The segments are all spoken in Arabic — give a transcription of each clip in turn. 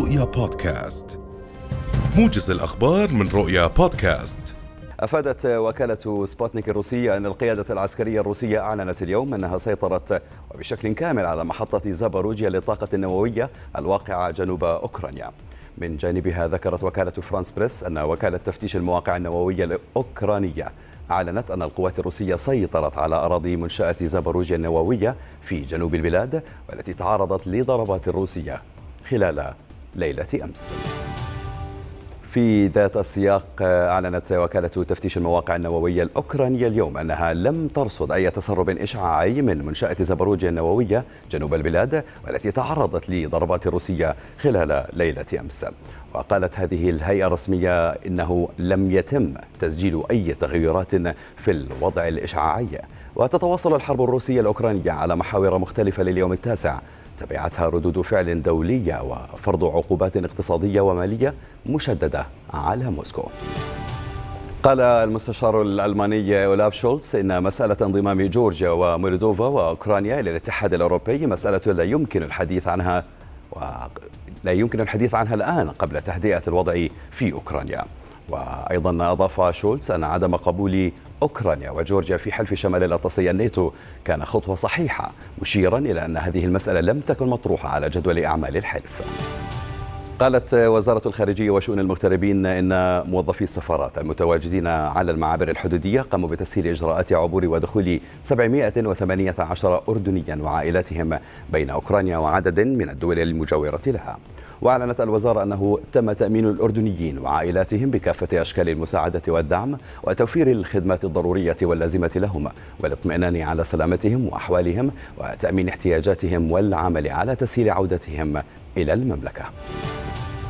رؤيا بودكاست. موجز الأخبار من رؤيا بودكاست. أفادت وكالة سبوتنيك الروسية أن القيادة العسكرية الروسية أعلنت اليوم أنها سيطرت وبشكل كامل على محطة زاباروجيا للطاقة النووية الواقعة جنوب أوكرانيا. من جانبها ذكرت وكالة فرانس بريس أن وكالة تفتيش المواقع النووية الأوكرانية أعلنت أن القوات الروسية سيطرت على أراضي منشأة زاباروجيا النووية في جنوب البلاد والتي تعرضت لضربات روسية خلال ليلة أمس. في ذات السياق أعلنت وكالة تفتيش المواقع النووية الأوكرانية اليوم أنها لم ترصد أي تسرب إشعاعي من منشأة زبروجيا النووية جنوب البلاد والتي تعرضت لضربات روسية خلال ليلة أمس. وقالت هذه الهيئة الرسمية إنه لم يتم تسجيل أي تغيرات في الوضع الإشعاعي. وتتواصل الحرب الروسية الأوكرانية على محاور مختلفة لليوم التاسع تبعتها ردود فعل دولية وفرض عقوبات اقتصادية ومالية مشددة على موسكو. قال المستشار الألماني أولاف شولتز إن مسألة انضمام جورجيا ومولدوفا وأوكرانيا إلى الاتحاد الأوروبي مسألة لا يمكن الحديث عنها ولا يمكن الحديث عنها الآن قبل تهدئة الوضع في أوكرانيا. وأيضا أضاف شولتز أن عدم قبول أوكرانيا وجورجيا في حلف شمال الأطلسي الناتو كان خطوة صحيحة مشيرا إلى أن هذه المسألة لم تكن مطروحة على جدول أعمال الحلف. قالت وزارة الخارجية وشؤون المغتربين إن موظفي السفارات المتواجدين على المعابر الحدودية قاموا بتسهيل إجراءات عبور ودخول 718 أردنيا وعائلاتهم بين أوكرانيا وعدد من الدول المجاورة لها. وأعلنت الوزارة أنه تم تأمين الأردنيين وعائلاتهم بكافة أشكال المساعدة والدعم وتوفير الخدمات الضرورية واللازمة لهم والاطمئنان على سلامتهم وأحوالهم وتأمين احتياجاتهم والعمل على تسهيل عودتهم إلى المملكة.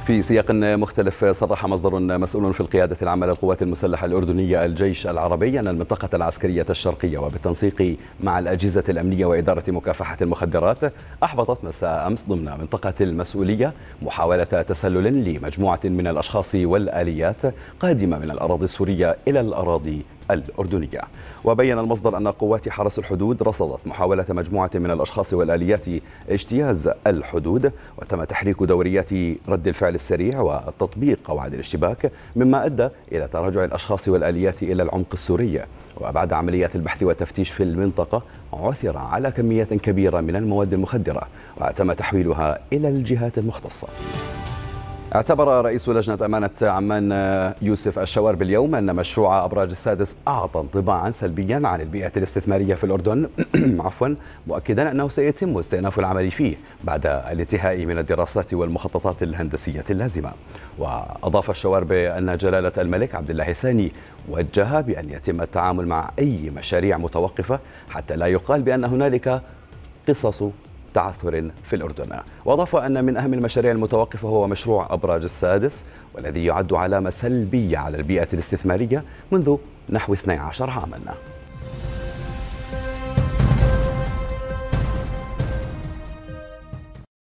في سياق مختلف صرح مصدر مسؤول في القيادة العامة للقوات المسلحة الأردنية الجيش العربي أن المنطقة العسكرية الشرقية وبالتنسيق مع الأجهزة الأمنية وإدارة مكافحة المخدرات أحبطت مساء أمس ضمن منطقة المسؤولية محاولة تسلل لمجموعة من الأشخاص والآليات قادمة من الأراضي السورية إلى الأراضي الأردنية. وبين المصدر أن قوات حرس الحدود رصدت محاولة مجموعة من الأشخاص والآليات اجتياز الحدود وتم تحريك دوريات رد الفعل السريع وتطبيق قواعد الاشتباك مما أدى إلى تراجع الأشخاص والآليات إلى العمق السوري. وبعد عمليات البحث والتفتيش في المنطقة عثر على كميات كبيرة من المواد المخدرة وتم تحويلها إلى الجهات المختصة. اعتبر رئيس لجنة أمانة عمان يوسف الشوارب اليوم أن مشروع أبراج السادس أعطى انطباعا سلبيا عن البيئة الاستثمارية في الأردن. عفوا مؤكدا أنه سيتم استئناف العمل فيه بعد الانتهاء من الدراسات والمخططات الهندسية اللازمة. وأضاف الشوارب أن جلالة الملك عبد الله الثاني وجه بأن يتم التعامل مع أي مشاريع متوقفة حتى لا يقال بأن هنالك قصص تعثر في الأردن. وأضاف أن من أهم المشاريع المتوقفة هو مشروع أبراج السادس والذي يعد علامة سلبية على البيئة الاستثمارية منذ نحو 12 عاماً.